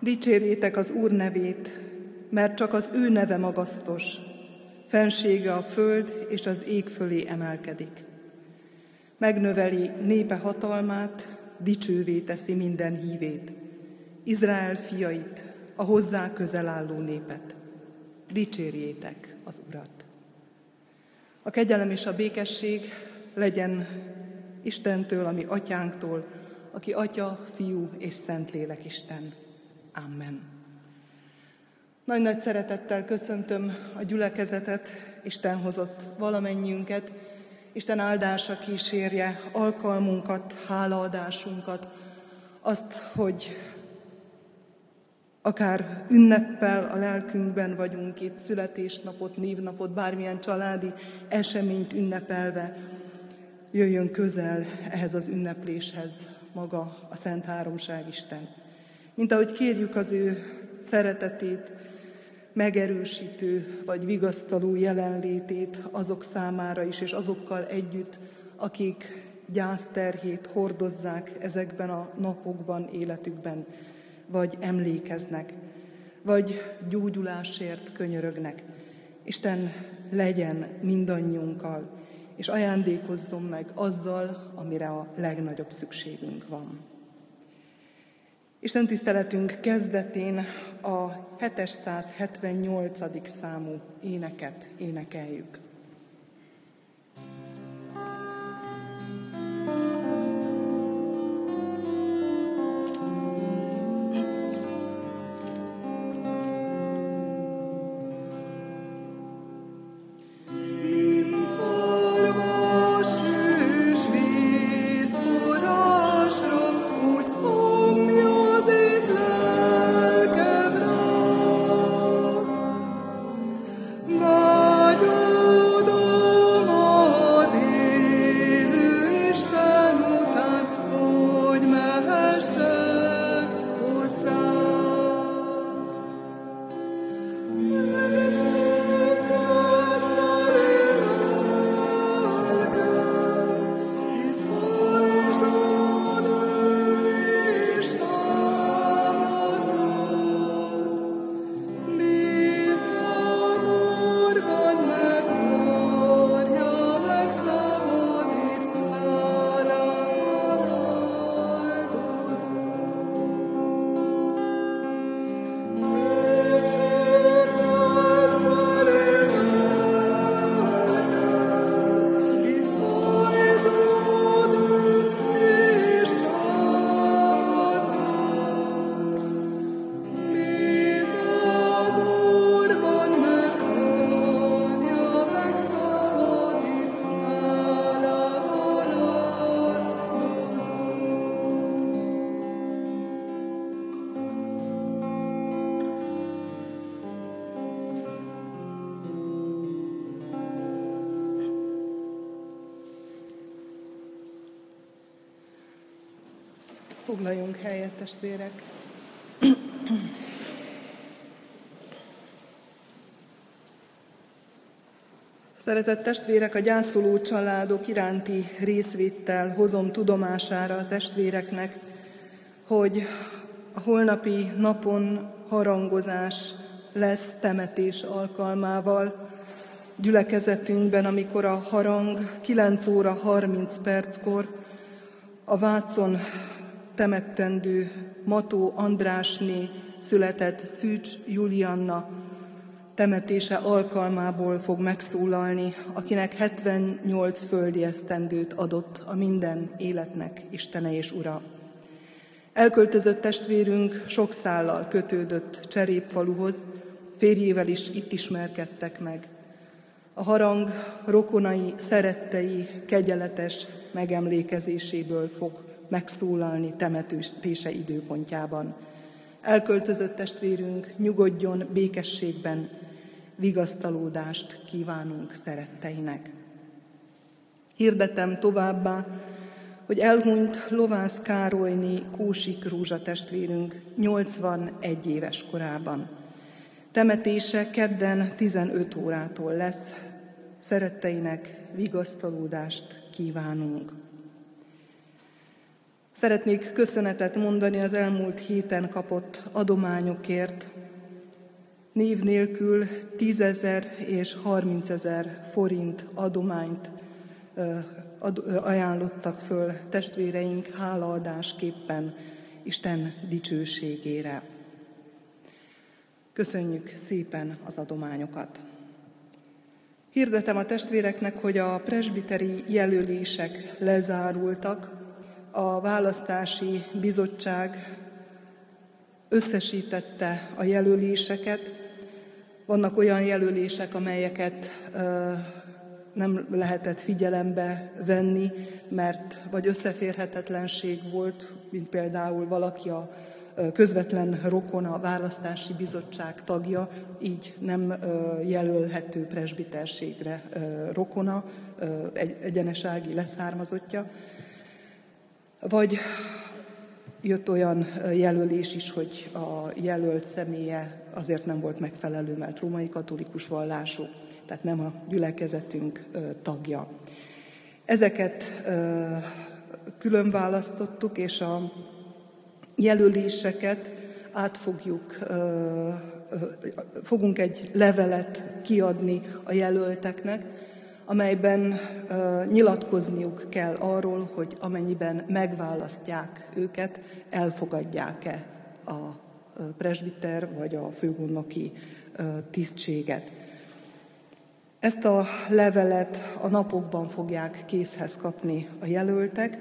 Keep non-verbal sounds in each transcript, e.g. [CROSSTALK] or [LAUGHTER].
Dicsérjétek az Úr nevét, mert csak az ő neve magasztos, fensége a föld és az ég fölé emelkedik. Megnöveli népe hatalmát, dicsővé teszi minden hívét, Izrael fiait, a hozzá közel álló népet. Dicsérjétek az Urat! A kegyelem és a békesség legyen Istentől, ami atyánktól, aki Atya, Fiú és Szentlélek Isten. Amen. Nagy-nagy szeretettel köszöntöm a gyülekezetet, Isten hozott valamennyiünket, Isten áldása kísérje alkalmunkat, hálaadásunkat, azt, hogy akár ünneppel a lelkünkben vagyunk itt, születésnapot, névnapot, bármilyen családi eseményt ünnepelve, jöjjön közel ehhez az ünnepléshez maga a Szent Háromság Isten. Mint ahogy kérjük az ő szeretetét, megerősítő vagy vigasztaló jelenlétét azok számára is, és azokkal együtt, akik gyászterhét hordozzák ezekben a napokban, életükben, vagy emlékeznek, vagy gyógyulásért könyörögnek. Isten legyen mindannyiunkkal, és ajándékozzon meg azzal, amire a legnagyobb szükségünk van. Isten tiszteletünk kezdetén a 778. számú éneket énekeljük. Foglaljunk helyet, testvérek! Szeretett testvérek, a gyászoló családok iránti részvéttel hozom tudomására a testvéreknek, hogy a holnapi napon harangozás lesz temetés alkalmával gyülekezetünkben, amikor a harang 9 óra 30 perckor a Vácon temettendő Mató Andrásné született Szűcs Julianna temetése alkalmából fog megszólalni, akinek 78 földi esztendőt adott a minden életnek Istene és Ura. Elköltözött testvérünk sok szállal kötődött Cserépfaluhoz, férjével is itt ismerkedtek meg. A harang rokonai, szerettei, kegyeletes megemlékezéséből fog megszólalni temetése időpontjában. Elköltözött testvérünk nyugodjon békességben, vigasztalódást kívánunk szeretteinek. Hirdetem továbbá, hogy elhunyt Lovász Károlyné Kósik Rózsa testvérünk 81 éves korában. Temetése kedden 15 órától lesz. Szeretteinek vigasztalódást kívánunk. Szeretnék köszönetet mondani az elmúlt héten kapott adományokért. Név nélkül tízezer és harmincezer forint adományt ajánlottak föl testvéreink hálaadásképpen Isten dicsőségére. Köszönjük szépen az adományokat! Hirdetem a testvéreknek, hogy a presbiteri jelölések lezárultak, a választási bizottság összesítette a jelöléseket. Vannak olyan jelölések, amelyeket nem lehetett figyelembe venni, mert vagy összeférhetetlenség volt, mint például valaki a közvetlen rokona, a választási bizottság tagja, így nem jelölhető presbiterségre rokona, egyenesági leszármazottja. Vagy jött olyan jelölés is, hogy a jelölt személye azért nem volt megfelelő, mert római katolikus vallású, tehát nem a gyülekezetünk tagja. Ezeket külön választottuk, és a jelöléseket át fogjuk, fogunk egy levelet kiadni a jelölteknek, amelyben nyilatkozniuk kell arról, hogy amennyiben megválasztják őket, elfogadják-e a presbiter vagy a főgondnoki tisztséget. Ezt a levelet a napokban fogják készhez kapni a jelöltek,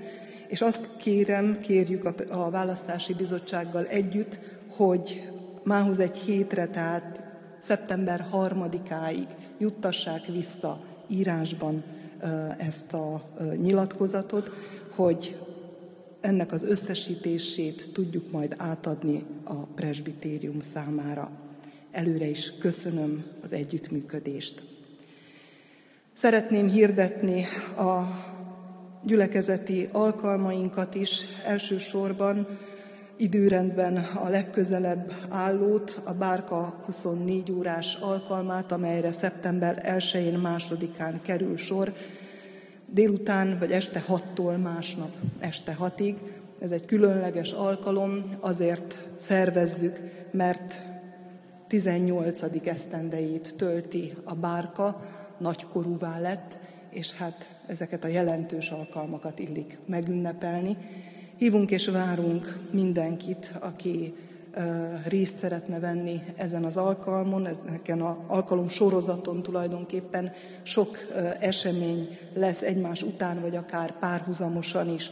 és azt kérem, kérjük a, választási bizottsággal együtt, hogy mához egy hétre, tehát szeptember harmadikáig juttassák vissza írásban ezt a nyilatkozatot, hogy ennek az összesítését tudjuk majd átadni a presbitérium számára. Előre is köszönöm az együttműködést. Szeretném hirdetni a gyülekezeti alkalmainkat is, elsősorban időrendben a legközelebb állót, a Bárka 24 órás alkalmát, amelyre szeptember 1-én, másodikán kerül sor, délután vagy este 6-tól másnap este 6-ig. Ez egy különleges alkalom, azért szervezzük, mert 18. esztendejét tölti a bárka, nagykorúvá lett, és hát ezeket a jelentős alkalmakat illik megünnepelni. Hívunk és várunk mindenkit, aki részt szeretne venni ezen az alkalmon, ezen az alkalom sorozaton tulajdonképpen sok esemény lesz egymás után, vagy akár párhuzamosan is.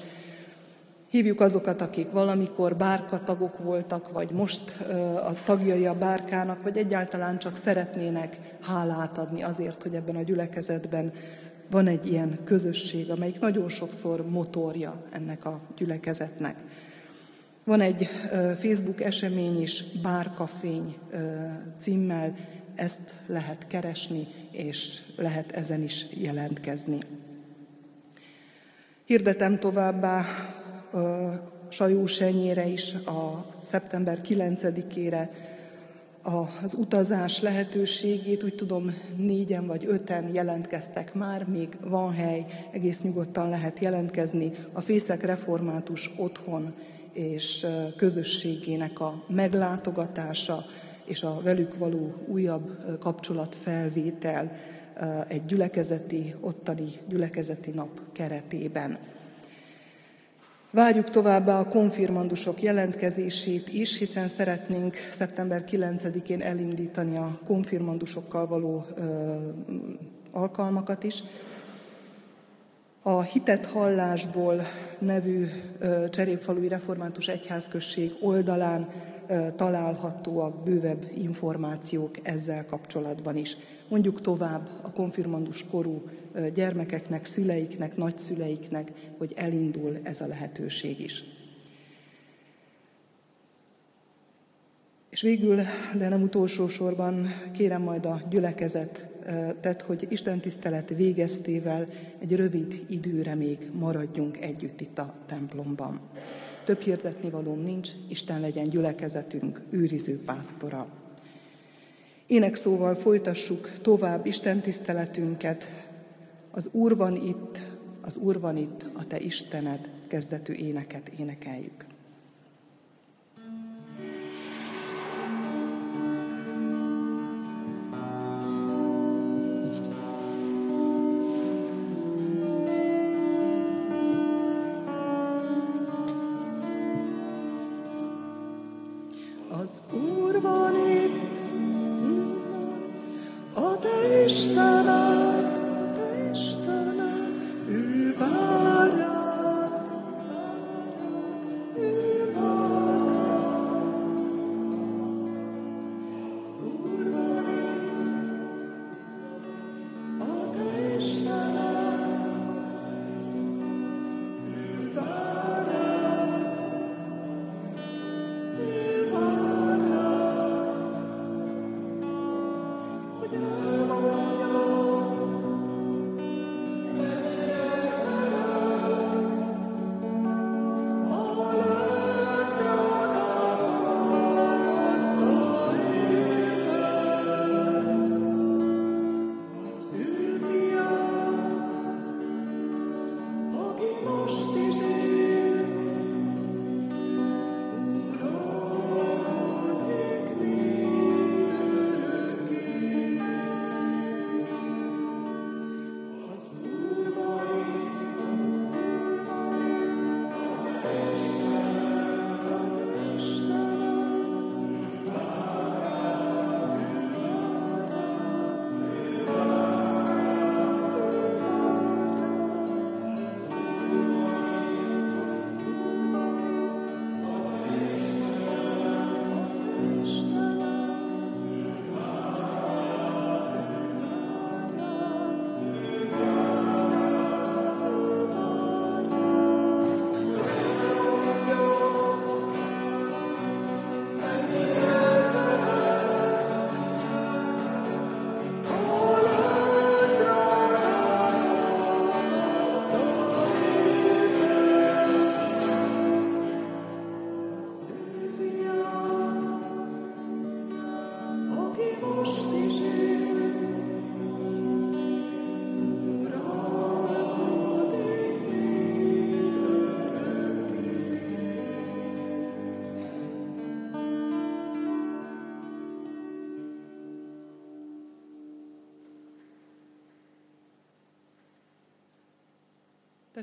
Hívjuk azokat, akik valamikor bárkatagok voltak, vagy most a tagjai a bárkának, vagy egyáltalán csak szeretnének hálát adni azért, hogy ebben a gyülekezetben van egy ilyen közösség, amelyik nagyon sokszor motorja ennek a gyülekezetnek. Van egy Facebook esemény is, Bárkafény címmel, ezt lehet keresni, és lehet ezen is jelentkezni. Hirdetem továbbá Sajós Enyére is a szeptember 9-ére az utazás lehetőségét, úgy tudom, négyen vagy öten jelentkeztek már, még van hely, egész nyugodtan lehet jelentkezni. A Fészek Református Otthon és közösségének a meglátogatása és a velük való újabb kapcsolatfelvétel egy gyülekezeti, ottani gyülekezeti nap keretében. Várjuk továbbá a konfirmandusok jelentkezését is, hiszen szeretnénk szeptember 9-én elindítani a konfirmandusokkal való ö, alkalmakat is. A Hitet Hallásból nevű ö, Cserépfalui Református Egyházközség oldalán találhatóak bővebb információk ezzel kapcsolatban is. Mondjuk tovább a konfirmandus korú gyermekeknek, szüleiknek, nagyszüleiknek, hogy elindul ez a lehetőség is. És végül, de nem utolsó sorban kérem majd a gyülekezet tett, hogy Isten tisztelet végeztével egy rövid időre még maradjunk együtt itt a templomban. Több hirdetni valóm nincs, Isten legyen gyülekezetünk őriző pásztora. Ének szóval folytassuk tovább Isten tiszteletünket, az Úr van itt, az Úr van itt, a te Istened, kezdetű éneket énekeljük.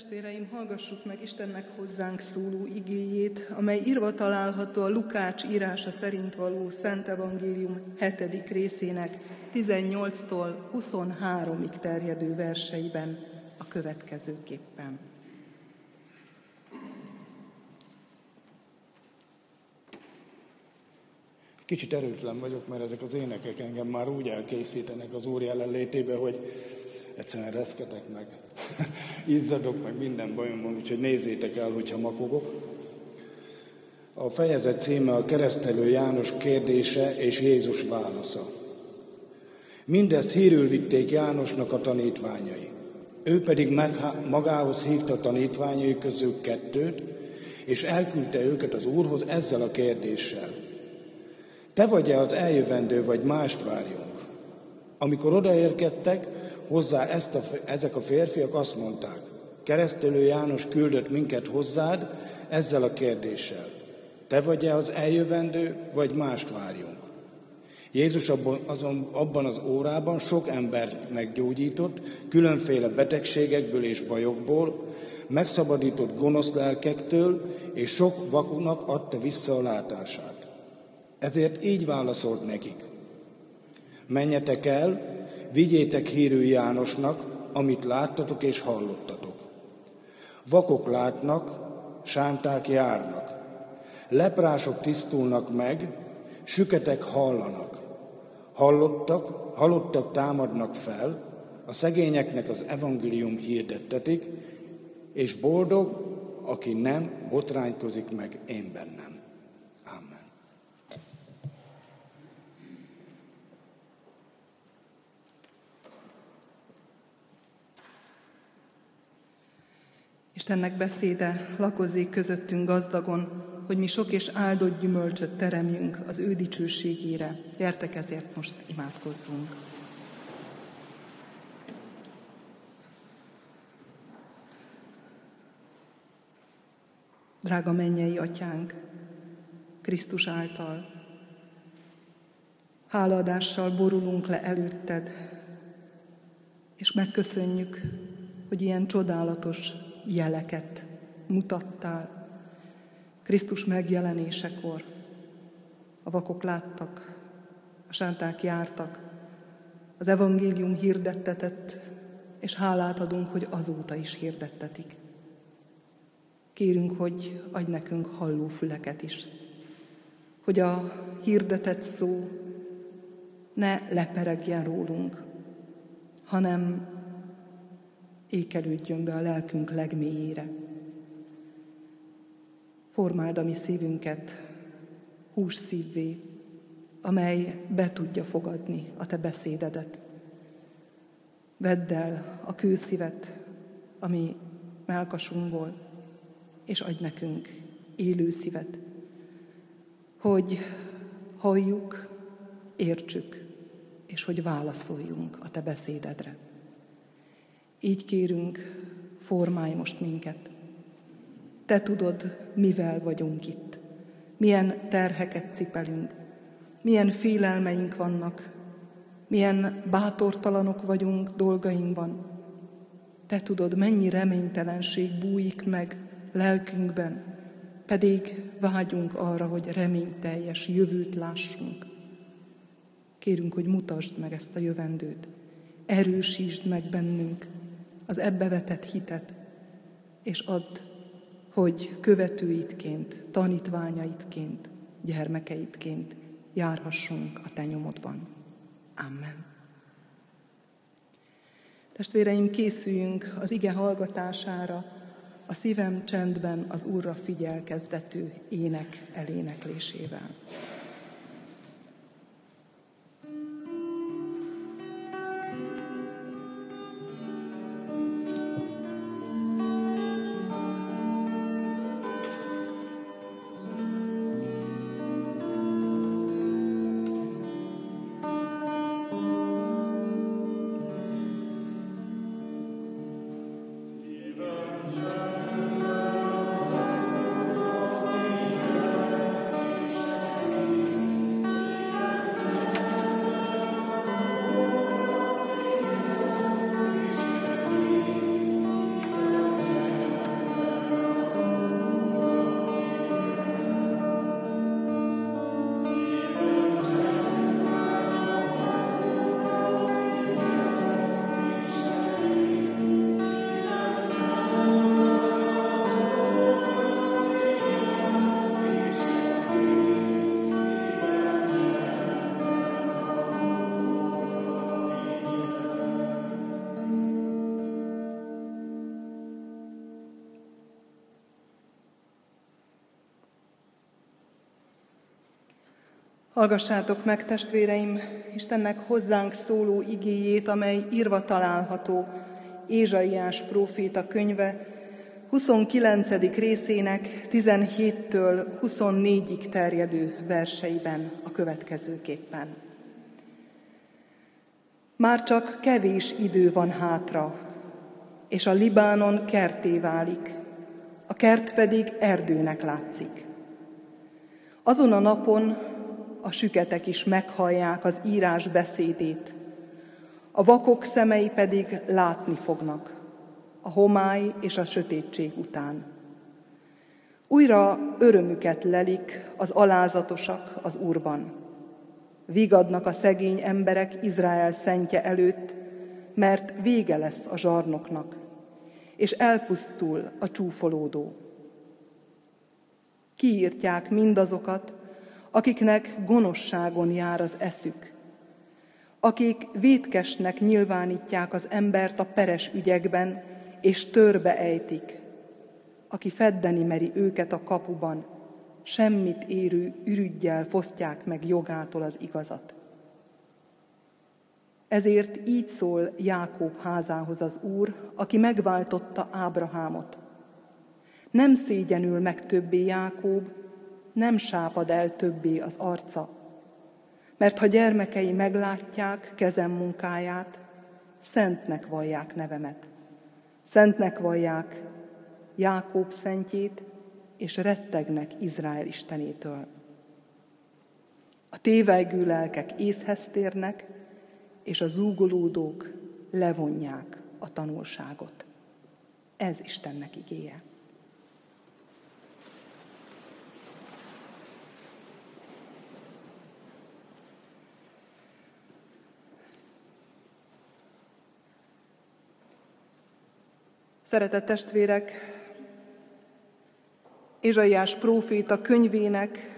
Testvéreim, hallgassuk meg Istennek hozzánk szóló igéjét, amely írva található a Lukács írása szerint való Szent Evangélium 7. részének 18-tól 23-ig terjedő verseiben a következőképpen. Kicsit erőtlen vagyok, mert ezek az énekek engem már úgy elkészítenek az Úr jelenlétébe, hogy egyszerűen reszketek meg. [LAUGHS] Izzadok, meg minden bajom van, úgyhogy nézzétek el, hogyha makogok. A fejezet címe a keresztelő János kérdése és Jézus válasza. Mindezt hírül vitték Jánosnak a tanítványai. Ő pedig magához hívta tanítványai közül kettőt, és elküldte őket az Úrhoz ezzel a kérdéssel. Te vagy-e az eljövendő, vagy mást várjunk? Amikor odaérkeztek, hozzá ezt a, ezek a férfiak azt mondták, keresztelő János küldött minket hozzád ezzel a kérdéssel. Te vagy-e az eljövendő, vagy mást várjunk? Jézus abban, azon, abban az órában sok embert meggyógyított, különféle betegségekből és bajokból, megszabadított gonosz lelkektől, és sok vakunak adta vissza a látását. Ezért így válaszolt nekik. Menjetek el, vigyétek hírű Jánosnak, amit láttatok és hallottatok. Vakok látnak, sánták járnak, leprások tisztulnak meg, süketek hallanak, hallottak, halottak támadnak fel, a szegényeknek az evangélium hirdettetik, és boldog, aki nem botránykozik meg én bennem. Istennek beszéde lakozzék közöttünk gazdagon, hogy mi sok és áldott gyümölcsöt teremjünk az ő dicsőségére. Gyertek ezért most imádkozzunk. Drága mennyei atyánk, Krisztus által, hálaadással borulunk le előtted, és megköszönjük, hogy ilyen csodálatos jeleket mutattál Krisztus megjelenésekor. A vakok láttak, a sánták jártak, az evangélium hirdettetett, és hálát adunk, hogy azóta is hirdettetik. Kérünk, hogy adj nekünk halló füleket is, hogy a hirdetett szó ne leperegjen rólunk, hanem ékelődjön be a lelkünk legmélyére. Formáld a mi szívünket hús szívvé, amely be tudja fogadni a te beszédedet. Vedd el a kőszívet, ami melkasunkból, és adj nekünk élő szívet, hogy halljuk, értsük, és hogy válaszoljunk a Te beszédedre. Így kérünk, formálj most minket. Te tudod, mivel vagyunk itt, milyen terheket cipelünk, milyen félelmeink vannak, milyen bátortalanok vagyunk dolgainkban. Te tudod, mennyi reménytelenség bújik meg lelkünkben, pedig vágyunk arra, hogy reményteljes jövőt lássunk. Kérünk, hogy mutasd meg ezt a jövendőt, erősítsd meg bennünk az ebbe vetett hitet, és add, hogy követőidként, tanítványaidként, gyermekeidként járhassunk a te nyomodban. Amen. Testvéreim, készüljünk az ige hallgatására, a szívem csendben az Úrra figyelkeztető ének eléneklésével. Hallgassátok meg, testvéreim, Istennek hozzánk szóló igéjét, amely írva található Ézsaiás próféta könyve 29. részének 17-től 24-ig terjedő verseiben a következőképpen. Már csak kevés idő van hátra, és a Libánon kerté válik, a kert pedig erdőnek látszik. Azon a napon, a süketek is meghallják az írás beszédét, a vakok szemei pedig látni fognak, a homály és a sötétség után. Újra örömüket lelik az alázatosak az Úrban. Vigadnak a szegény emberek Izrael szentje előtt, mert vége lesz a zsarnoknak, és elpusztul a csúfolódó. Kiírtják mindazokat, akiknek gonoszságon jár az eszük, akik vétkesnek nyilvánítják az embert a peres ügyekben, és törbe ejtik, aki feddeni meri őket a kapuban, semmit érő ürügyjel fosztják meg jogától az igazat. Ezért így szól Jákob házához az Úr, aki megváltotta Ábrahámot. Nem szégyenül meg többé Jákob, nem sápad el többé az arca, mert ha gyermekei meglátják kezem munkáját, szentnek vallják nevemet. Szentnek vallják Jákob szentjét és rettegnek Izrael istenétől. A tévelygő lelkek észhez térnek, és a zúgolódók levonják a tanulságot. Ez Istennek igéje. Szeretett testvérek, Ézsaiás próféta könyvének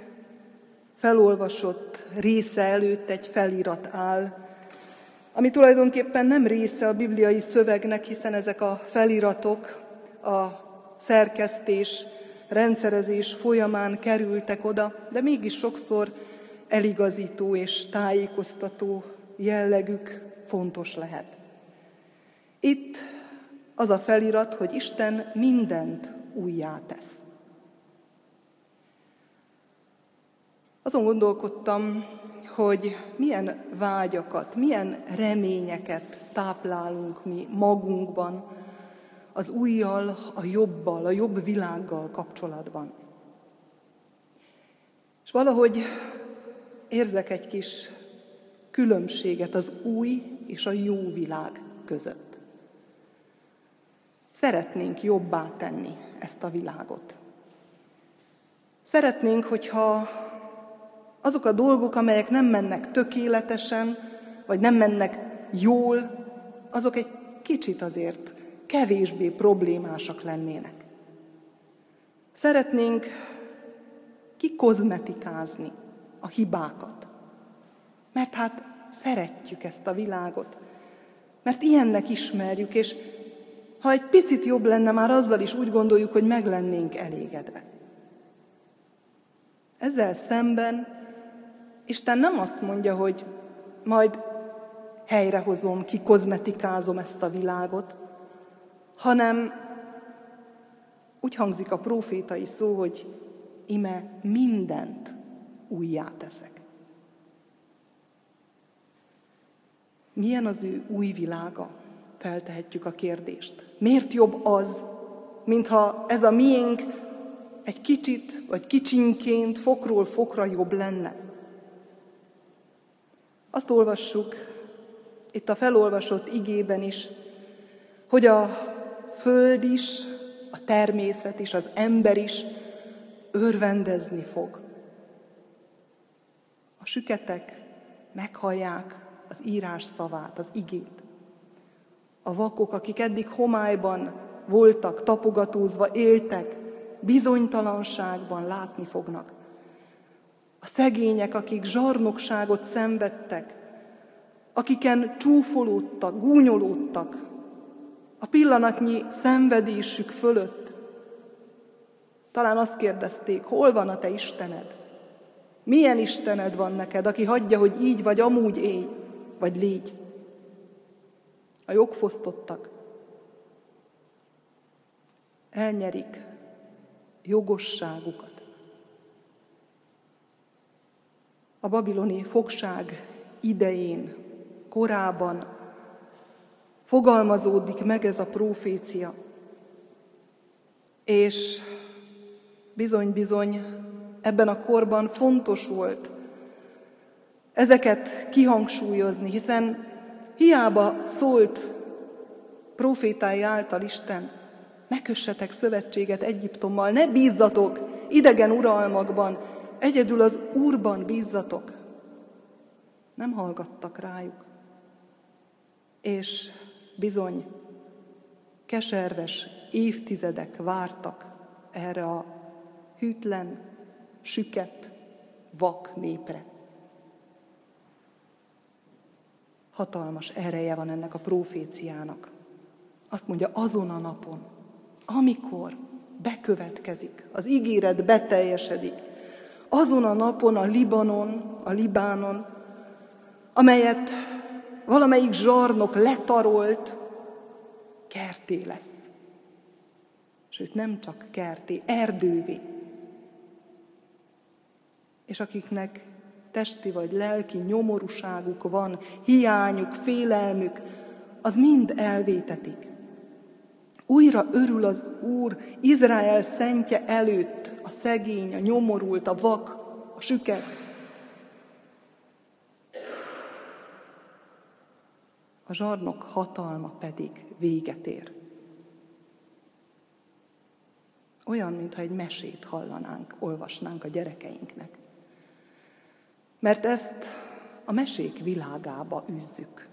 felolvasott része előtt egy felirat áll, ami tulajdonképpen nem része a bibliai szövegnek, hiszen ezek a feliratok a szerkesztés, rendszerezés folyamán kerültek oda, de mégis sokszor eligazító és tájékoztató jellegük fontos lehet. Itt az a felirat, hogy Isten mindent újjá tesz. Azon gondolkodtam, hogy milyen vágyakat, milyen reményeket táplálunk mi magunkban az újjal, a jobbal, a jobb világgal kapcsolatban. És valahogy érzek egy kis különbséget az új és a jó világ között. Szeretnénk jobbá tenni ezt a világot. Szeretnénk, hogyha azok a dolgok, amelyek nem mennek tökéletesen, vagy nem mennek jól, azok egy kicsit azért kevésbé problémásak lennének. Szeretnénk kikozmetikázni a hibákat, mert hát szeretjük ezt a világot, mert ilyennek ismerjük, és ha egy picit jobb lenne, már azzal is úgy gondoljuk, hogy meg lennénk elégedve. Ezzel szemben Isten nem azt mondja, hogy majd helyrehozom, kikozmetikázom ezt a világot, hanem úgy hangzik a profétai szó, hogy ime mindent újjá teszek. Milyen az ő új világa? Feltehetjük a kérdést. Miért jobb az, mintha ez a miénk egy kicsit, vagy kicsinként, fokról fokra jobb lenne? Azt olvassuk itt a felolvasott igében is, hogy a föld is, a természet is, az ember is örvendezni fog. A süketek meghallják az írás szavát, az igét. A vakok, akik eddig homályban voltak, tapogatózva éltek, bizonytalanságban látni fognak. A szegények, akik zsarnokságot szenvedtek, akiken csúfolódtak, gúnyolódtak, a pillanatnyi szenvedésük fölött. Talán azt kérdezték, hol van a te Istened? Milyen Istened van neked, aki hagyja, hogy így vagy amúgy élj, vagy légy? A jogfosztottak elnyerik jogosságukat. A babiloni fogság idején, korában fogalmazódik meg ez a profécia. És bizony-bizony ebben a korban fontos volt ezeket kihangsúlyozni, hiszen hiába szólt profétái által Isten, ne kössetek szövetséget Egyiptommal, ne bízzatok idegen uralmakban, egyedül az Úrban bízzatok. Nem hallgattak rájuk. És bizony keserves évtizedek vártak erre a hűtlen, süket, vak népre. Hatalmas ereje van ennek a proféciának. Azt mondja, azon a napon, amikor bekövetkezik, az ígéret beteljesedik, azon a napon a Libanon, a Libánon, amelyet valamelyik zsarnok letarolt, kerté lesz. Sőt, nem csak kerté, erdővé. És akiknek testi vagy lelki nyomorúságuk van, hiányuk, félelmük, az mind elvétetik. Újra örül az Úr Izrael szentje előtt a szegény, a nyomorult, a vak, a süket. A zsarnok hatalma pedig véget ér. Olyan, mintha egy mesét hallanánk, olvasnánk a gyerekeinknek. Mert ezt a mesék világába űzzük.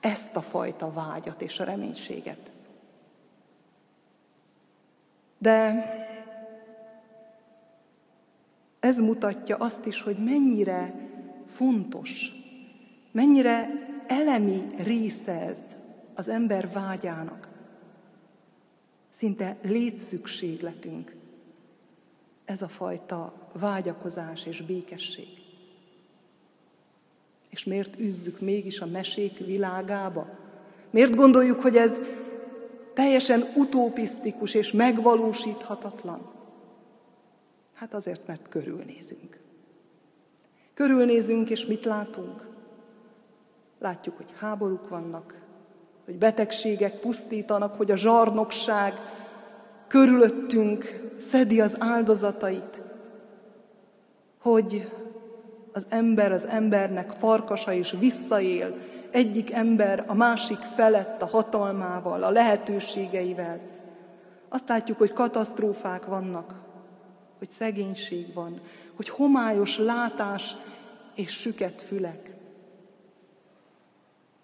Ezt a fajta vágyat és a reménységet. De ez mutatja azt is, hogy mennyire fontos, mennyire elemi része ez az ember vágyának. Szinte létszükségletünk ez a fajta vágyakozás és békesség. És miért üzzük mégis a mesék világába? Miért gondoljuk, hogy ez teljesen utopisztikus és megvalósíthatatlan? Hát azért, mert körülnézünk. Körülnézünk, és mit látunk? Látjuk, hogy háborúk vannak, hogy betegségek pusztítanak, hogy a zsarnokság körülöttünk szedi az áldozatait, hogy az ember az embernek farkasa és visszaél, egyik ember a másik felett a hatalmával, a lehetőségeivel. Azt látjuk, hogy katasztrófák vannak, hogy szegénység van, hogy homályos látás és süket fülek.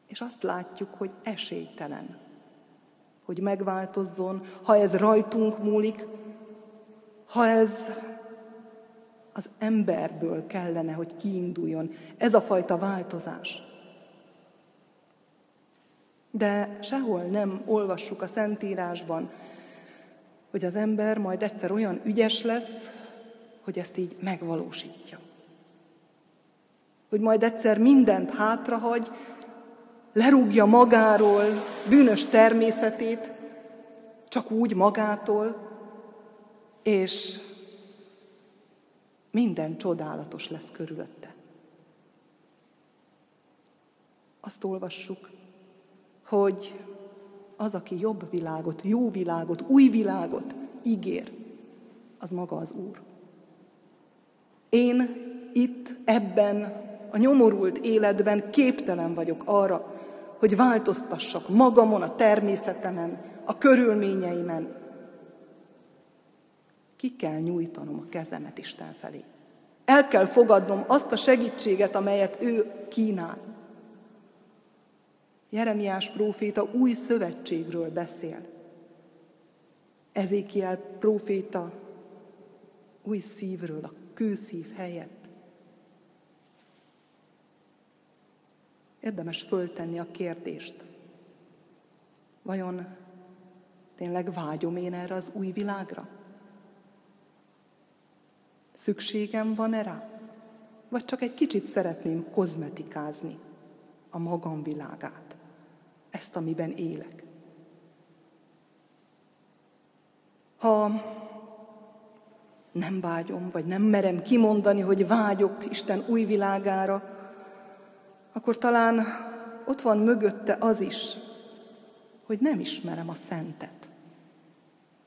És azt látjuk, hogy esélytelen, hogy megváltozzon, ha ez rajtunk múlik, ha ez az emberből kellene, hogy kiinduljon ez a fajta változás. De sehol nem olvassuk a Szentírásban, hogy az ember majd egyszer olyan ügyes lesz, hogy ezt így megvalósítja. Hogy majd egyszer mindent hátrahagy, lerúgja magáról bűnös természetét, csak úgy magától, és minden csodálatos lesz körülötte. Azt olvassuk, hogy az, aki jobb világot, jó világot, új világot ígér, az maga az Úr. Én itt, ebben a nyomorult életben képtelen vagyok arra, hogy változtassak magamon, a természetemen, a körülményeimen. Ki kell nyújtanom a kezemet Isten felé. El kell fogadnom azt a segítséget, amelyet ő kínál. Jeremiás próféta új szövetségről beszél. Ezékiel próféta új szívről, a kőszív helyett. Érdemes föltenni a kérdést. Vajon tényleg vágyom én erre az új világra? Szükségem van erre? Vagy csak egy kicsit szeretném kozmetikázni a magam világát, ezt, amiben élek? Ha nem vágyom, vagy nem merem kimondani, hogy vágyok Isten új világára, akkor talán ott van mögötte az is, hogy nem ismerem a szentet.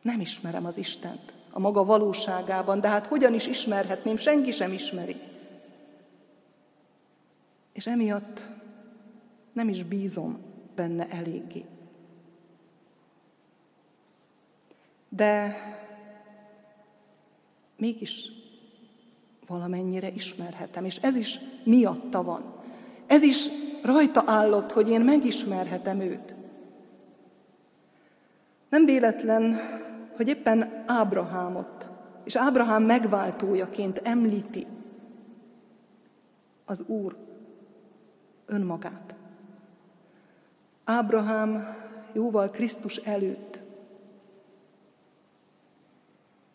Nem ismerem az Istent a maga valóságában, de hát hogyan is ismerhetném, senki sem ismeri. És emiatt nem is bízom benne eléggé. De mégis valamennyire ismerhetem, és ez is miatta van. Ez is rajta állott, hogy én megismerhetem őt. Nem véletlen, hogy éppen Ábrahámot, és Ábrahám megváltójaként említi az Úr önmagát. Ábrahám jóval Krisztus előtt,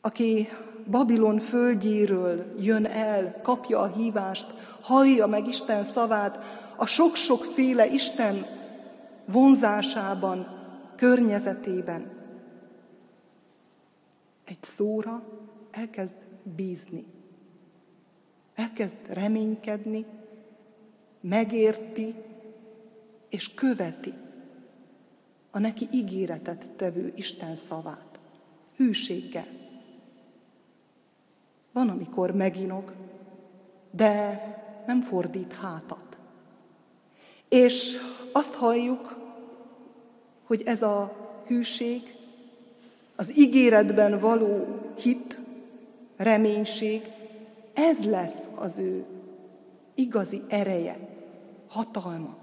aki Babilon földjéről jön el, kapja a hívást, hallja meg Isten szavát, a sok-sokféle Isten vonzásában, környezetében. Egy szóra elkezd bízni, elkezd reménykedni, megérti és követi. a neki ígéretet tevő Isten szavát. Hűséggel. Van, amikor meginog, de nem fordít hátat. És azt halljuk, hogy ez a hűség, az ígéretben való hit, reménység, ez lesz az ő igazi ereje, hatalma.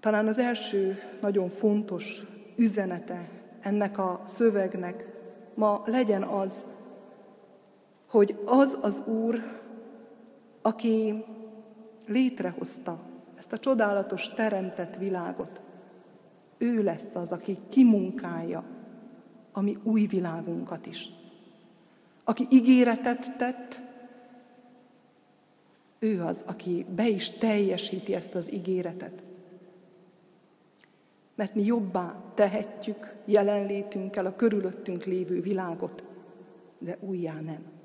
Talán az első nagyon fontos üzenete ennek a szövegnek ma legyen az, hogy az az Úr, aki létrehozta ezt a csodálatos teremtett világot, ő lesz az, aki kimunkálja a mi új világunkat is. Aki ígéretet tett, ő az, aki be is teljesíti ezt az ígéretet. Mert mi jobbá tehetjük jelenlétünkkel a körülöttünk lévő világot, de újjá nem.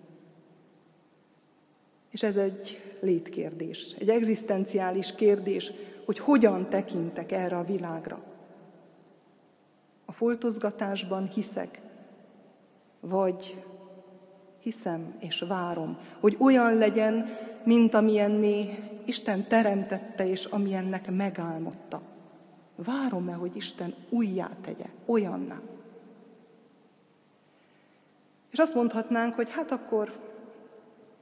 És ez egy létkérdés, egy egzisztenciális kérdés, hogy hogyan tekintek erre a világra. A foltozgatásban hiszek, vagy hiszem és várom, hogy olyan legyen, mint amilyenné Isten teremtette, és amilyennek megálmodta. Várom-e, hogy Isten újjá tegye, olyanná. És azt mondhatnánk, hogy hát akkor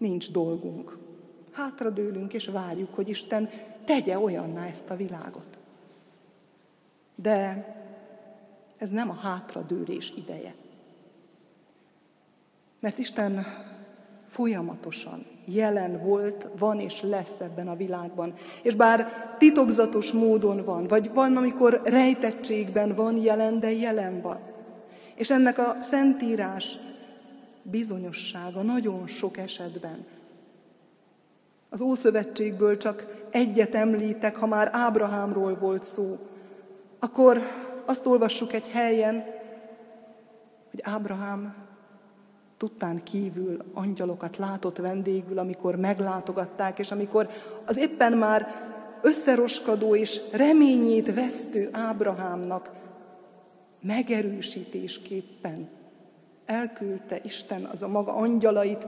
nincs dolgunk. Hátradőlünk és várjuk, hogy Isten tegye olyanná ezt a világot. De ez nem a hátradőlés ideje. Mert Isten folyamatosan jelen volt, van és lesz ebben a világban. És bár titokzatos módon van, vagy van, amikor rejtettségben van jelen, de jelen van. És ennek a szentírás bizonyossága nagyon sok esetben. Az Ószövetségből csak egyet említek, ha már Ábrahámról volt szó, akkor azt olvassuk egy helyen, hogy Ábrahám tudtán kívül angyalokat látott vendégül, amikor meglátogatták, és amikor az éppen már összeroskadó és reményét vesztő Ábrahámnak megerősítésképpen elküldte Isten az a maga angyalait,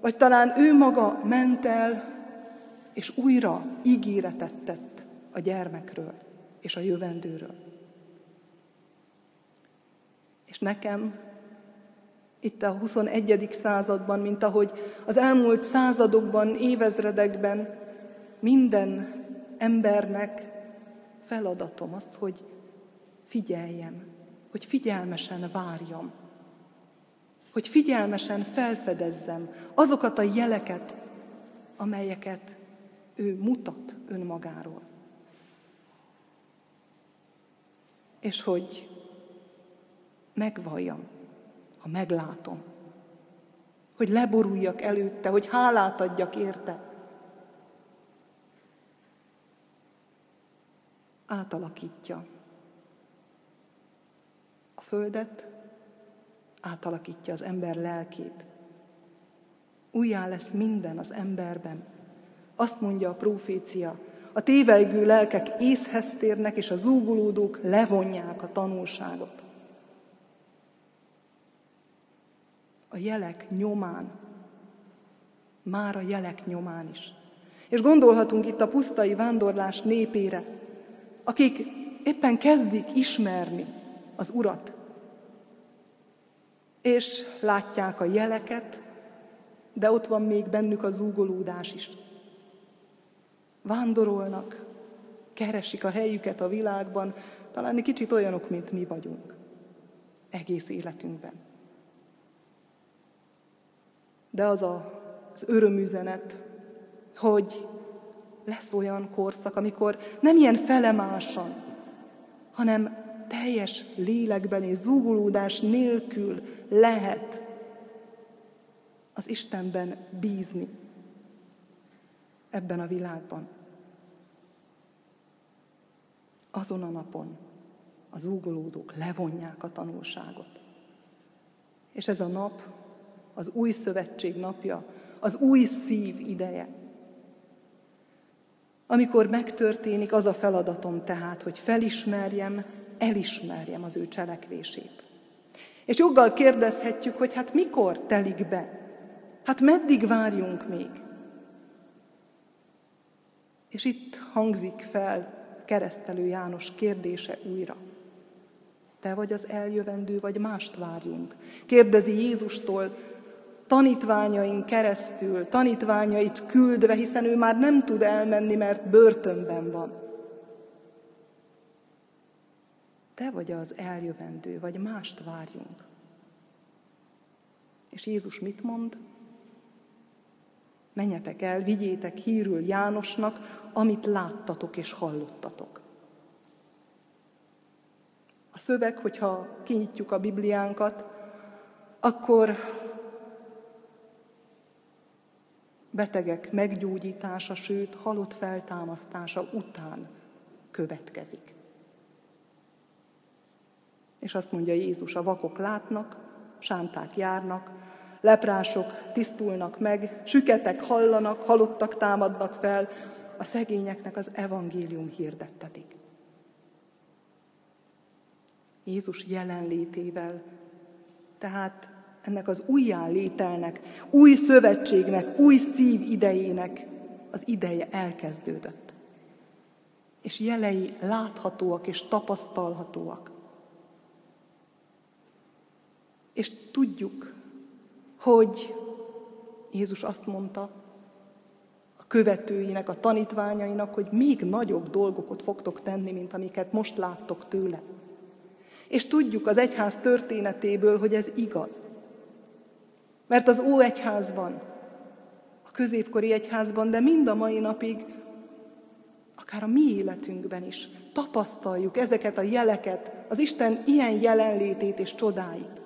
vagy talán ő maga ment el, és újra ígéretet tett a gyermekről és a jövendőről. És nekem itt a 21. században, mint ahogy az elmúlt századokban, évezredekben minden embernek feladatom az, hogy figyeljem, hogy figyelmesen várjam, hogy figyelmesen felfedezzem azokat a jeleket, amelyeket ő mutat önmagáról. És hogy megvalljam, ha meglátom. Hogy leboruljak előtte, hogy hálát adjak érte. Átalakítja a földet, átalakítja az ember lelkét. Újjá lesz minden az emberben. Azt mondja a profécia, a tévelygő lelkek észhez térnek, és a zúgulódók levonják a tanulságot. a jelek nyomán, már a jelek nyomán is. És gondolhatunk itt a pusztai vándorlás népére, akik éppen kezdik ismerni az Urat, és látják a jeleket, de ott van még bennük a zúgolódás is. Vándorolnak, keresik a helyüket a világban, talán egy kicsit olyanok, mint mi vagyunk egész életünkben. De az a, az örömüzenet, hogy lesz olyan korszak, amikor nem ilyen felemásan, hanem teljes lélekben és zúgulódás nélkül lehet az Istenben bízni ebben a világban. Azon a napon az úgolódók levonják a tanulságot. És ez a nap az új szövetség napja, az új szív ideje. Amikor megtörténik, az a feladatom tehát, hogy felismerjem, elismerjem az ő cselekvését. És joggal kérdezhetjük, hogy hát mikor telik be? Hát meddig várjunk még? És itt hangzik fel keresztelő János kérdése újra. Te vagy az eljövendő, vagy mást várjunk? Kérdezi Jézustól, tanítványain keresztül, tanítványait küldve, hiszen ő már nem tud elmenni, mert börtönben van. Te vagy az eljövendő, vagy mást várjunk. És Jézus mit mond? Menjetek el, vigyétek hírül Jánosnak, amit láttatok és hallottatok. A szöveg, hogyha kinyitjuk a Bibliánkat, akkor betegek meggyógyítása, sőt halott feltámasztása után következik. És azt mondja Jézus, a vakok látnak, sánták járnak, leprások tisztulnak meg, süketek hallanak, halottak támadnak fel, a szegényeknek az evangélium hirdettetik. Jézus jelenlétével, tehát ennek az újjálételnek, új szövetségnek, új szív idejének az ideje elkezdődött. És jelei láthatóak és tapasztalhatóak. És tudjuk, hogy Jézus azt mondta a követőinek, a tanítványainak, hogy még nagyobb dolgokat fogtok tenni, mint amiket most láttok tőle. És tudjuk az egyház történetéből, hogy ez igaz. Mert az Óegyházban, a középkori egyházban, de mind a mai napig, akár a mi életünkben is tapasztaljuk ezeket a jeleket, az Isten ilyen jelenlétét és csodáit.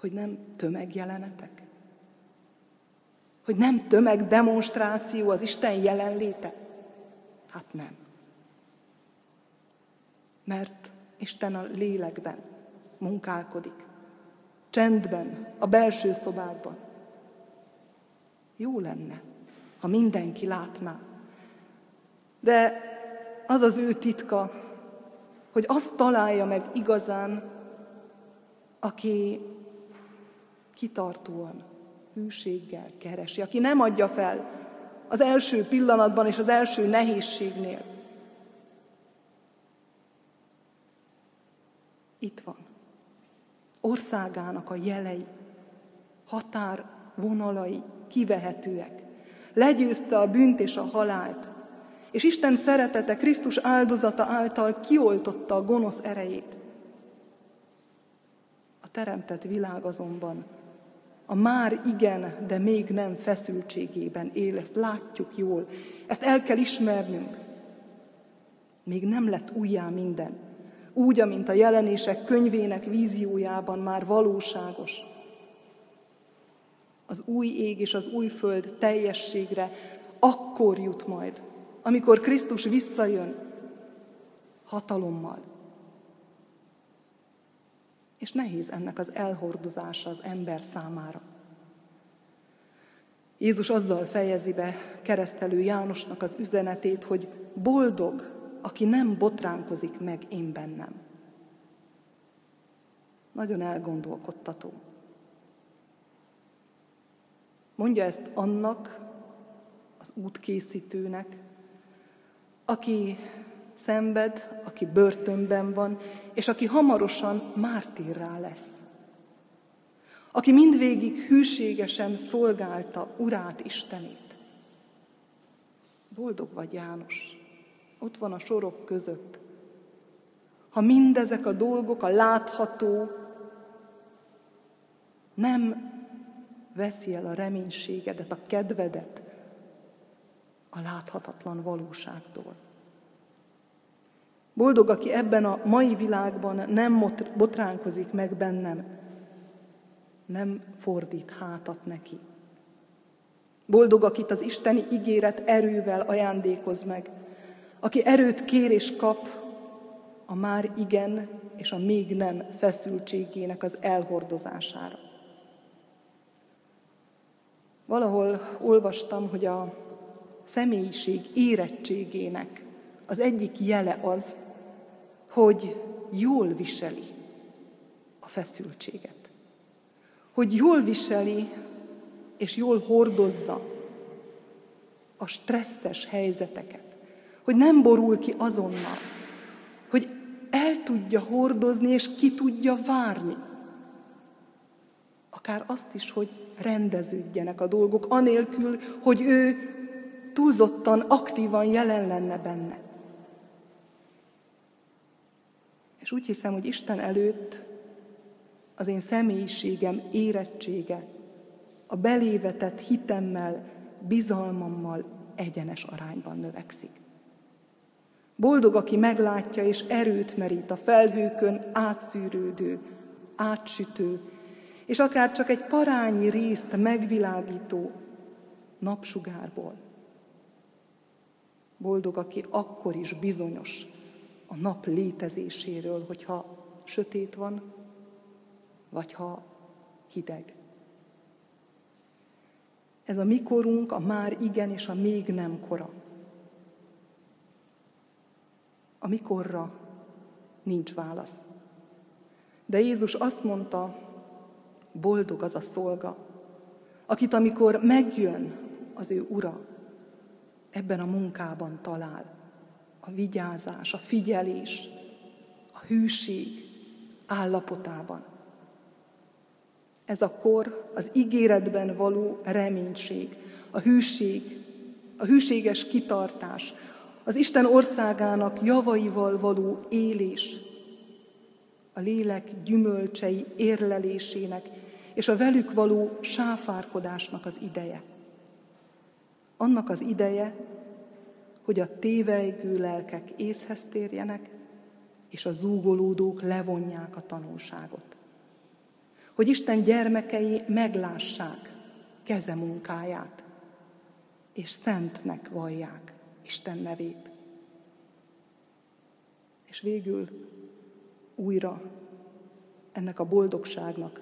Hogy nem tömegjelenetek? Hogy nem tömegdemonstráció az Isten jelenléte? Hát nem. Mert Isten a lélekben munkálkodik. Csendben, a belső szobákban. Jó lenne, ha mindenki látná. De az az ő titka, hogy azt találja meg igazán, aki kitartóan, hűséggel keresi, aki nem adja fel az első pillanatban és az első nehézségnél. Itt van országának a jelei, határvonalai kivehetőek. Legyőzte a bűnt és a halált, és Isten szeretete Krisztus áldozata által kioltotta a gonosz erejét. A teremtett világ azonban a már igen, de még nem feszültségében él, ezt látjuk jól, ezt el kell ismernünk. Még nem lett újjá minden úgy, amint a jelenések könyvének víziójában már valóságos. Az új ég és az új föld teljességre akkor jut majd, amikor Krisztus visszajön hatalommal. És nehéz ennek az elhordozása az ember számára. Jézus azzal fejezi be keresztelő Jánosnak az üzenetét, hogy boldog aki nem botránkozik meg én bennem. Nagyon elgondolkodtató. Mondja ezt annak, az útkészítőnek, aki szenved, aki börtönben van, és aki hamarosan mártírrá lesz. Aki mindvégig hűségesen szolgálta Urát Istenét. Boldog vagy János, ott van a sorok között. Ha mindezek a dolgok, a látható, nem veszi el a reménységedet, a kedvedet a láthatatlan valóságtól. Boldog, aki ebben a mai világban nem botránkozik meg bennem, nem fordít hátat neki. Boldog, akit az isteni ígéret erővel ajándékoz meg, aki erőt kér és kap a már igen és a még nem feszültségének az elhordozására. Valahol olvastam, hogy a személyiség érettségének az egyik jele az, hogy jól viseli a feszültséget. Hogy jól viseli és jól hordozza a stresszes helyzeteket. Hogy nem borul ki azonnal. Hogy el tudja hordozni és ki tudja várni. Akár azt is, hogy rendeződjenek a dolgok, anélkül, hogy ő túlzottan, aktívan jelen lenne benne. És úgy hiszem, hogy Isten előtt az én személyiségem érettsége, a belévetett hitemmel, bizalmammal egyenes arányban növekszik. Boldog, aki meglátja és erőt merít a felhőkön átszűrődő, átsütő, és akár csak egy parányi részt megvilágító napsugárból. Boldog, aki akkor is bizonyos a nap létezéséről, hogyha sötét van, vagy ha hideg. Ez a mikorunk, a már igen és a még nem kora. A mikorra nincs válasz. De Jézus azt mondta, boldog az a szolga, akit amikor megjön az ő ura, ebben a munkában talál. A vigyázás, a figyelés, a hűség állapotában. Ez a kor az ígéretben való reménység, a hűség, a hűséges kitartás, az Isten országának javaival való élés, a lélek gyümölcsei érlelésének és a velük való sáfárkodásnak az ideje. Annak az ideje, hogy a tévejgő lelkek észhez térjenek, és a zúgolódók levonják a tanulságot hogy Isten gyermekei meglássák keze munkáját, és szentnek vallják Isten nevét. És végül újra ennek a boldogságnak,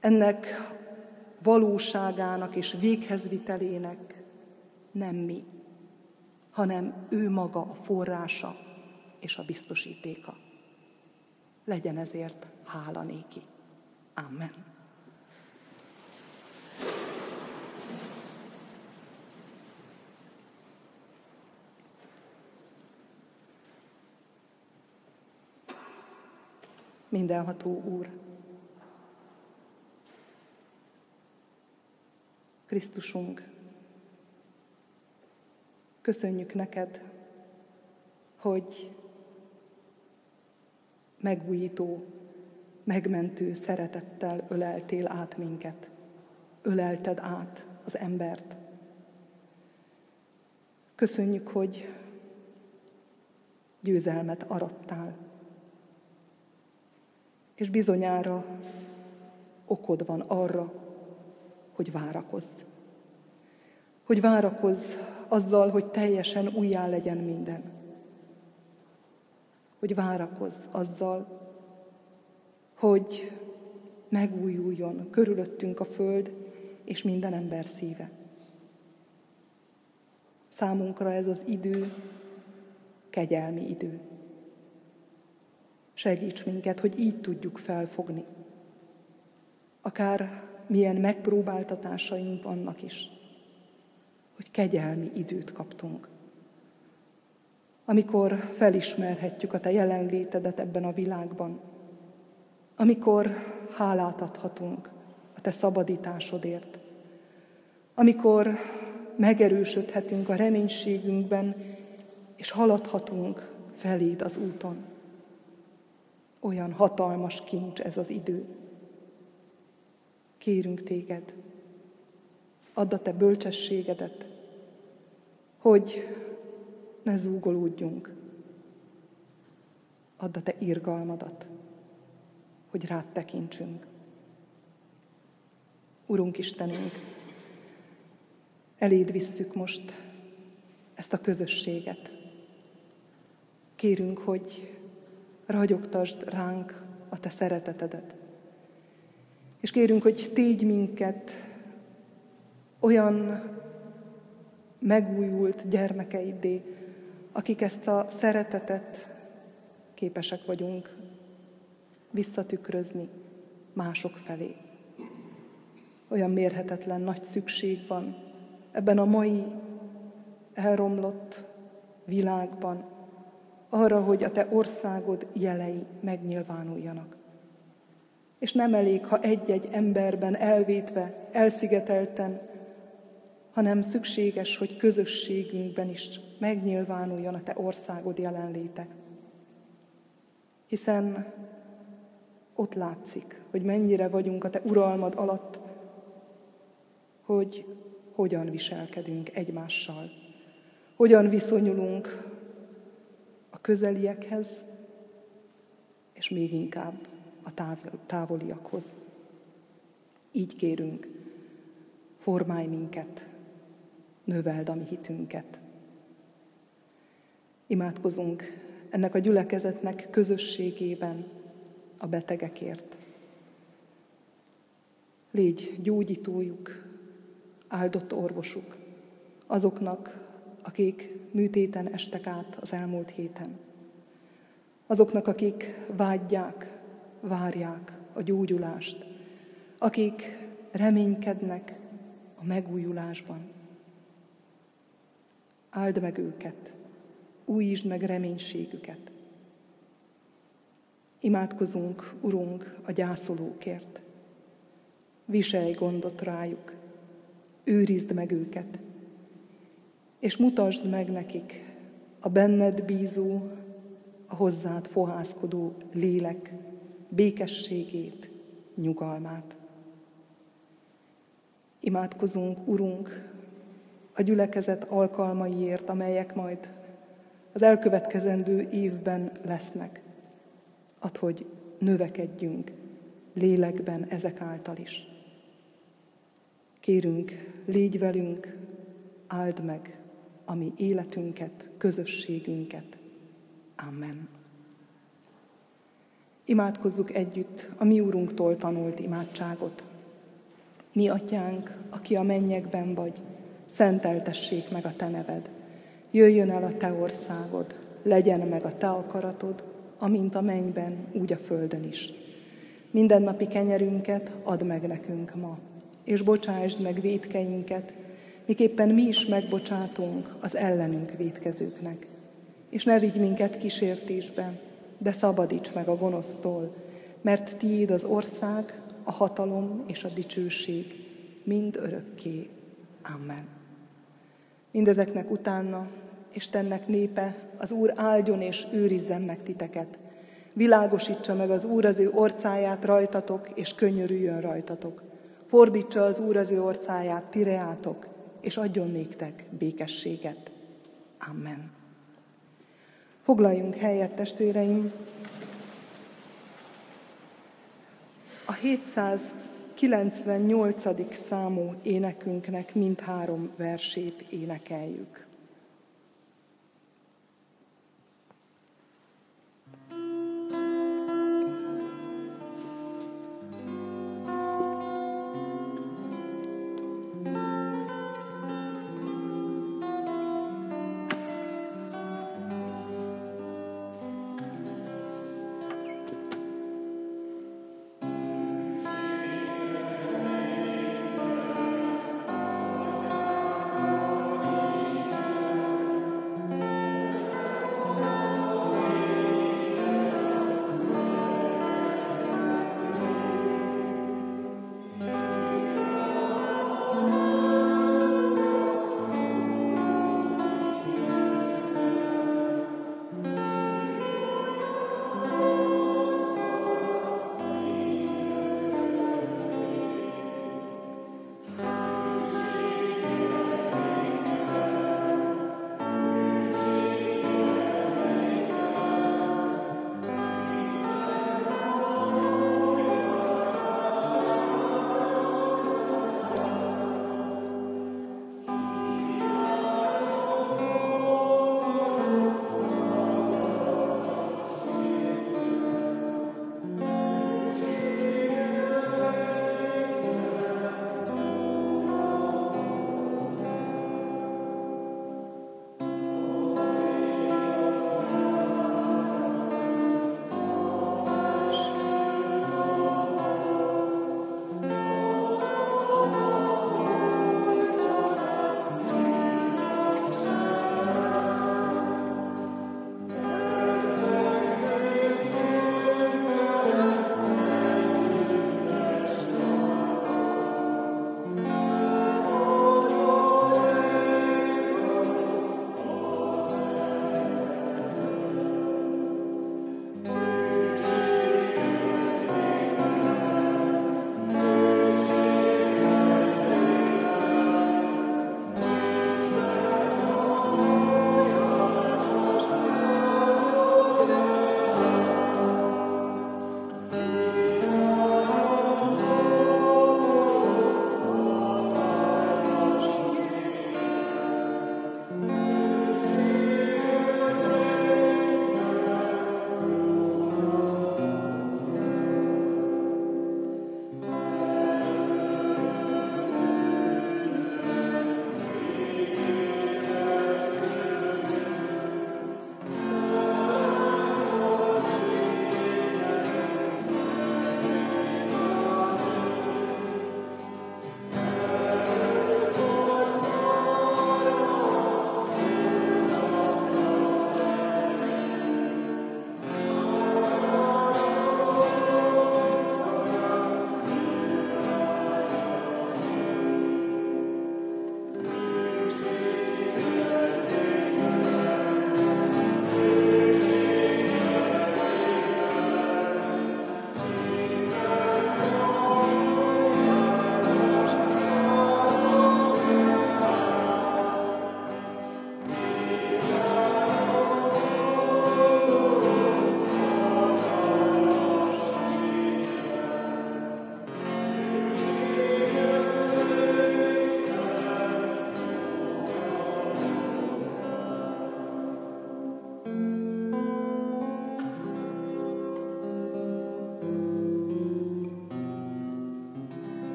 ennek valóságának és véghezvitelének nem mi, hanem ő maga a forrása és a biztosítéka. Legyen ezért hála néki. Amen. Mindenható Úr, Krisztusunk, köszönjük neked, hogy megújító megmentő szeretettel öleltél át minket. Ölelted át az embert. Köszönjük, hogy győzelmet arattál. És bizonyára okod van arra, hogy várakozz. Hogy várakozz azzal, hogy teljesen újjá legyen minden. Hogy várakozz azzal, hogy megújuljon körülöttünk a föld és minden ember szíve. Számunkra ez az idő kegyelmi idő. Segíts minket, hogy így tudjuk felfogni. Akár milyen megpróbáltatásaink vannak is, hogy kegyelmi időt kaptunk. Amikor felismerhetjük a Te jelenlétedet ebben a világban, amikor hálát adhatunk a Te szabadításodért, amikor megerősödhetünk a reménységünkben, és haladhatunk feléd az úton. Olyan hatalmas kincs ez az idő. Kérünk téged, add a te bölcsességedet, hogy ne zúgolódjunk. Add a te irgalmadat hogy rád tekintsünk. Urunk Istenünk, eléd visszük most ezt a közösséget. Kérünk, hogy ragyogtasd ránk a Te szeretetedet. És kérünk, hogy tégy minket olyan megújult gyermekeiddé, akik ezt a szeretetet képesek vagyunk visszatükrözni mások felé. Olyan mérhetetlen nagy szükség van ebben a mai elromlott világban arra, hogy a te országod jelei megnyilvánuljanak. És nem elég, ha egy-egy emberben elvétve, elszigetelten, hanem szükséges, hogy közösségünkben is megnyilvánuljon a te országod jelenléte. Hiszen ott látszik, hogy mennyire vagyunk a te uralmad alatt, hogy hogyan viselkedünk egymással, hogyan viszonyulunk a közeliekhez, és még inkább a távoliakhoz. Így kérünk, formálj minket, növeld a mi hitünket. Imádkozunk ennek a gyülekezetnek közösségében a betegekért. Légy gyógyítójuk, áldott orvosuk, azoknak, akik műtéten estek át az elmúlt héten. Azoknak, akik vágyják, várják a gyógyulást, akik reménykednek a megújulásban. Áld meg őket, újítsd meg reménységüket. Imádkozunk, Urunk, a gyászolókért. Viselj gondot rájuk, őrizd meg őket, és mutasd meg nekik a benned bízó, a hozzád fohászkodó lélek békességét, nyugalmát. Imádkozunk, Urunk, a gyülekezet alkalmaiért, amelyek majd az elkövetkezendő évben lesznek. Add, hogy növekedjünk lélekben ezek által is. Kérünk, légy velünk, áld meg a mi életünket, közösségünket. Amen. Imádkozzuk együtt a mi úrunktól tanult imádságot. Mi atyánk, aki a mennyekben vagy, szenteltessék meg a te neved. Jöjjön el a te országod, legyen meg a te akaratod, amint a mennyben, úgy a földön is. Minden napi kenyerünket add meg nekünk ma, és bocsásd meg védkeinket, miképpen mi is megbocsátunk az ellenünk védkezőknek. És ne vigy minket kísértésbe, de szabadíts meg a gonosztól, mert tiéd az ország, a hatalom és a dicsőség mind örökké. Amen. Mindezeknek utána Istennek népe, az Úr áldjon és őrizzen meg titeket. Világosítsa meg az Úr az ő orcáját rajtatok, és könyörüljön rajtatok. Fordítsa az Úr az ő orcáját tireátok, és adjon néktek békességet. Amen. Foglaljunk helyet, testvéreim! A 798. számú énekünknek mindhárom versét énekeljük.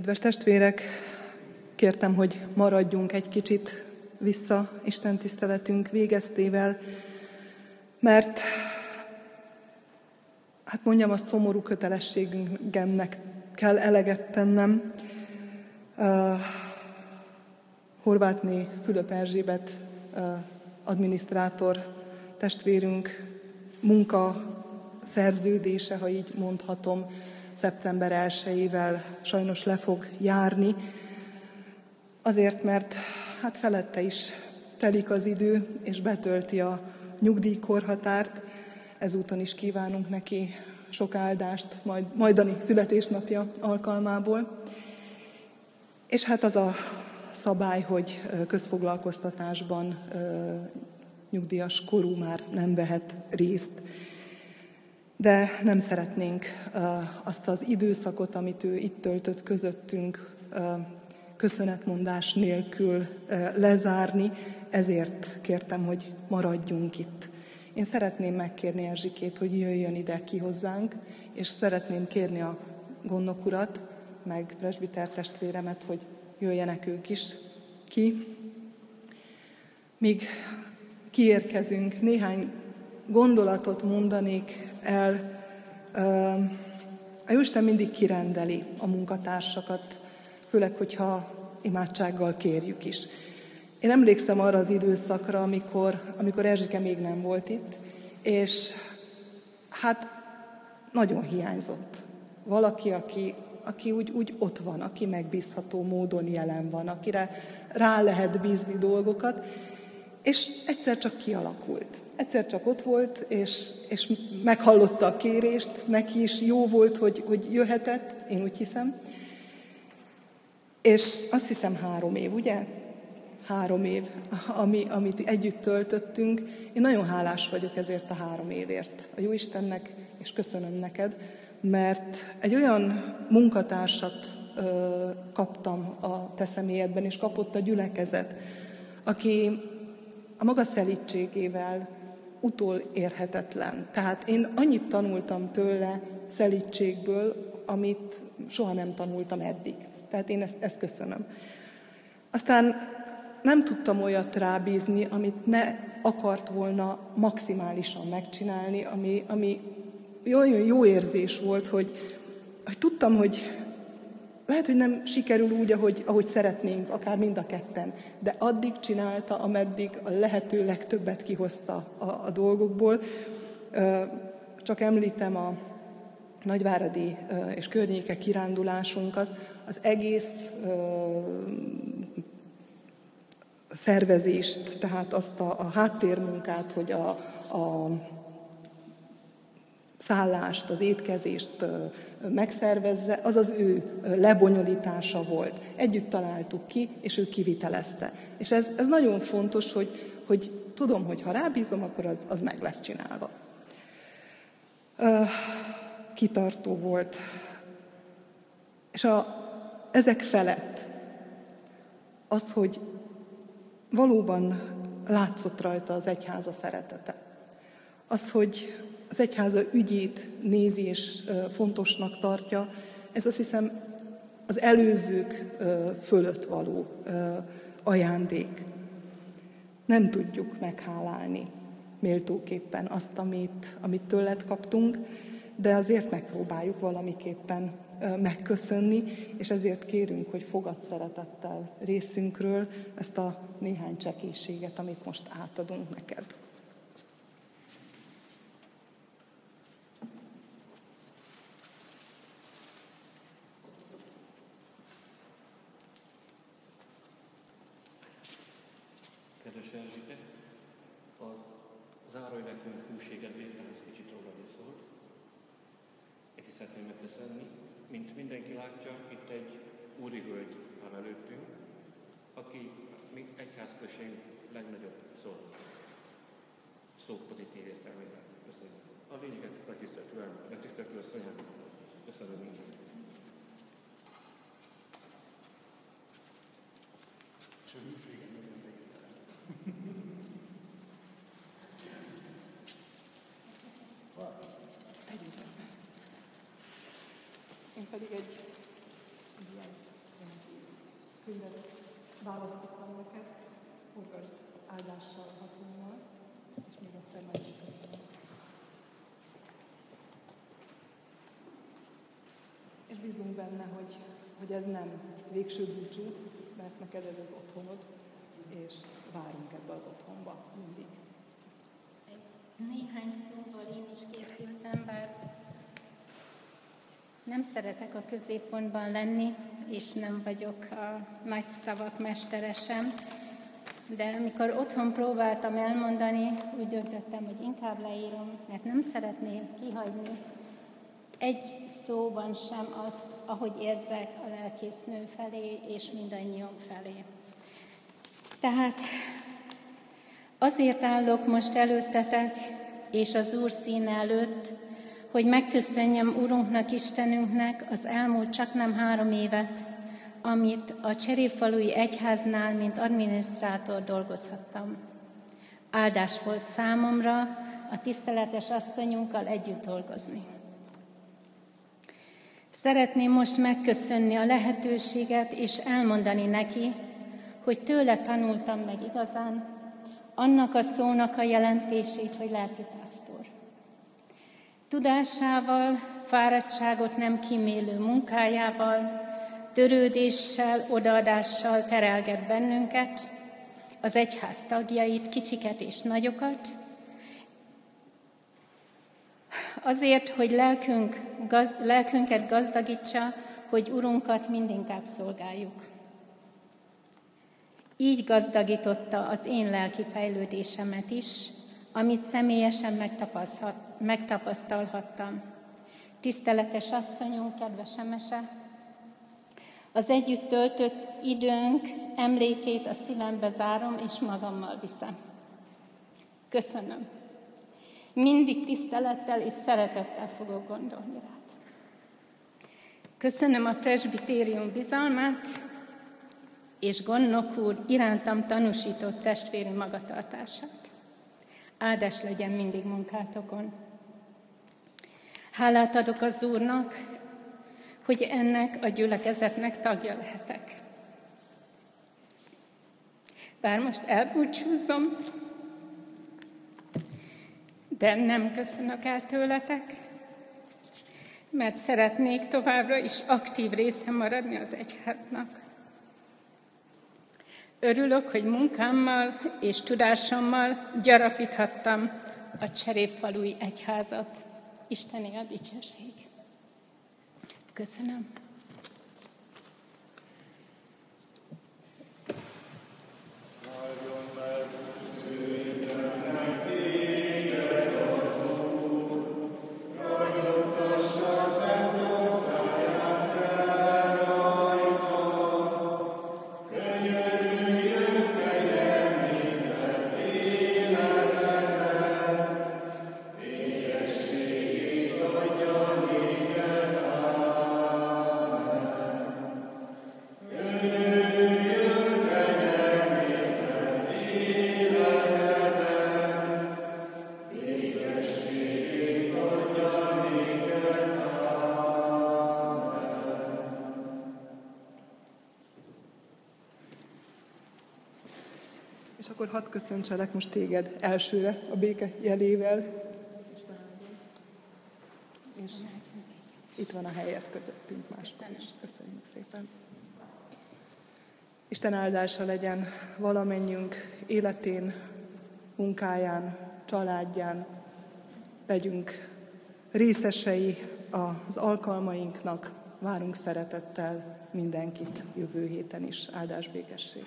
Kedves testvérek, kértem, hogy maradjunk egy kicsit vissza Isten tiszteletünk végeztével, mert hát mondjam, a szomorú kötelességemnek kell eleget tennem. Uh, Horvátné Fülöp Erzsébet adminisztrátor testvérünk munka szerződése, ha így mondhatom, szeptember 1-ével sajnos le fog járni, azért, mert hát felette is telik az idő, és betölti a nyugdíjkorhatárt. Ezúton is kívánunk neki sok áldást, majd, majdani születésnapja alkalmából. És hát az a szabály, hogy közfoglalkoztatásban nyugdíjas korú már nem vehet részt. De nem szeretnénk azt az időszakot, amit ő itt töltött közöttünk, köszönetmondás nélkül lezárni, ezért kértem, hogy maradjunk itt. Én szeretném megkérni Erzsikét, hogy jöjjön ide ki hozzánk, és szeretném kérni a gondnok urat, meg presbiter testvéremet, hogy jöjjenek ők is ki. Míg kiérkezünk, néhány gondolatot mondanék el. A Jóisten mindig kirendeli a munkatársakat, főleg, hogyha imádsággal kérjük is. Én emlékszem arra az időszakra, amikor, amikor Erzsike még nem volt itt, és hát nagyon hiányzott. Valaki, aki, aki úgy, úgy ott van, aki megbízható módon jelen van, akire rá lehet bízni dolgokat, és egyszer csak kialakult. Egyszer csak ott volt, és, és meghallotta a kérést, neki is jó volt, hogy, hogy jöhetett, én úgy hiszem. És azt hiszem három év, ugye? Három év, ami, amit együtt töltöttünk. Én nagyon hálás vagyok ezért a három évért. A jó Istennek, és köszönöm neked, mert egy olyan munkatársat ö, kaptam a te személyedben, és kapott a gyülekezet, aki a maga szelítségével utol érhetetlen. Tehát én annyit tanultam tőle szelítségből, amit soha nem tanultam eddig. Tehát én ezt, ezt köszönöm. Aztán nem tudtam olyat rábízni, amit ne akart volna maximálisan megcsinálni, ami, ami olyan jó érzés volt, hogy, hogy tudtam, hogy lehet, hogy nem sikerül úgy, ahogy, ahogy szeretnénk, akár mind a ketten, de addig csinálta, ameddig a lehető legtöbbet kihozta a, a dolgokból. Csak említem a nagyváradi és környéke kirándulásunkat, az egész szervezést, tehát azt a, a háttérmunkát, hogy a, a szállást, az étkezést megszervezze, az az ő lebonyolítása volt. Együtt találtuk ki, és ő kivitelezte. És ez, ez nagyon fontos, hogy, hogy tudom, hogy ha rábízom, akkor az, az meg lesz csinálva. Kitartó volt. És a, ezek felett az, hogy valóban látszott rajta az egyháza szeretete. Az, hogy az egyháza ügyét nézi és fontosnak tartja, ez azt hiszem az előzők fölött való ajándék. Nem tudjuk meghálálni méltóképpen azt, amit, amit tőled kaptunk, de azért megpróbáljuk valamiképpen megköszönni, és ezért kérünk, hogy fogad szeretettel részünkről ezt a néhány csekészséget, amit most átadunk neked. Áldással, haszonnal, és még egyszer nagyon köszönöm. És bízunk benne, hogy, hogy ez nem végső búcsú, mert neked ez az otthonod, és várunk ebbe az otthonba mindig. Néhány szóval én is készültem, bár nem szeretek a középpontban lenni, és nem vagyok a nagy szavak mestere sem, de amikor otthon próbáltam elmondani, úgy döntöttem, hogy inkább leírom, mert nem szeretnék kihagyni egy szóban sem azt, ahogy érzek a lelkésznő felé, és mindannyiunk felé. Tehát azért állok most előttetek, és az Úr színe előtt, hogy megköszönjem Urunknak, Istenünknek az elmúlt csak nem három évet, amit a Cserépfalui Egyháznál, mint adminisztrátor dolgozhattam. Áldás volt számomra a tiszteletes asszonyunkkal együtt dolgozni. Szeretném most megköszönni a lehetőséget, és elmondani neki, hogy tőle tanultam meg igazán annak a szónak a jelentését, hogy lelkipásztor. Tudásával, fáradtságot nem kimélő munkájával, törődéssel, odaadással terelget bennünket, az egyház tagjait, kicsiket és nagyokat, azért, hogy lelkünk, gaz, lelkünket gazdagítsa, hogy Urunkat mindinkább szolgáljuk. Így gazdagította az én lelki fejlődésemet is, amit személyesen megtapasztalhattam. Tiszteletes asszonyunk, kedves Emese, az együtt töltött időnk emlékét a szívembe zárom, és magammal viszem. Köszönöm. Mindig tisztelettel és szeretettel fogok gondolni rád. Köszönöm a presbitérium bizalmát, és Gonnok úr irántam tanúsított testvéri magatartását. Áldás legyen mindig munkátokon. Hálát adok az Úrnak, hogy ennek a gyülekezetnek tagja lehetek. Bár most elbúcsúzom, de nem köszönök el tőletek, mert szeretnék továbbra is aktív része maradni az egyháznak. Örülök, hogy munkámmal és tudásommal gyarapíthattam a cserépfalui egyházat. Isteni a dicsőség. Köszönöm. hadd köszöntselek most téged elsőre a béke jelével. És itt van a helyet közöttünk máskor is. Köszönjük szépen. Isten áldása legyen valamennyünk életén, munkáján, családján. Legyünk részesei az alkalmainknak, várunk szeretettel mindenkit jövő héten is. Áldás békesség!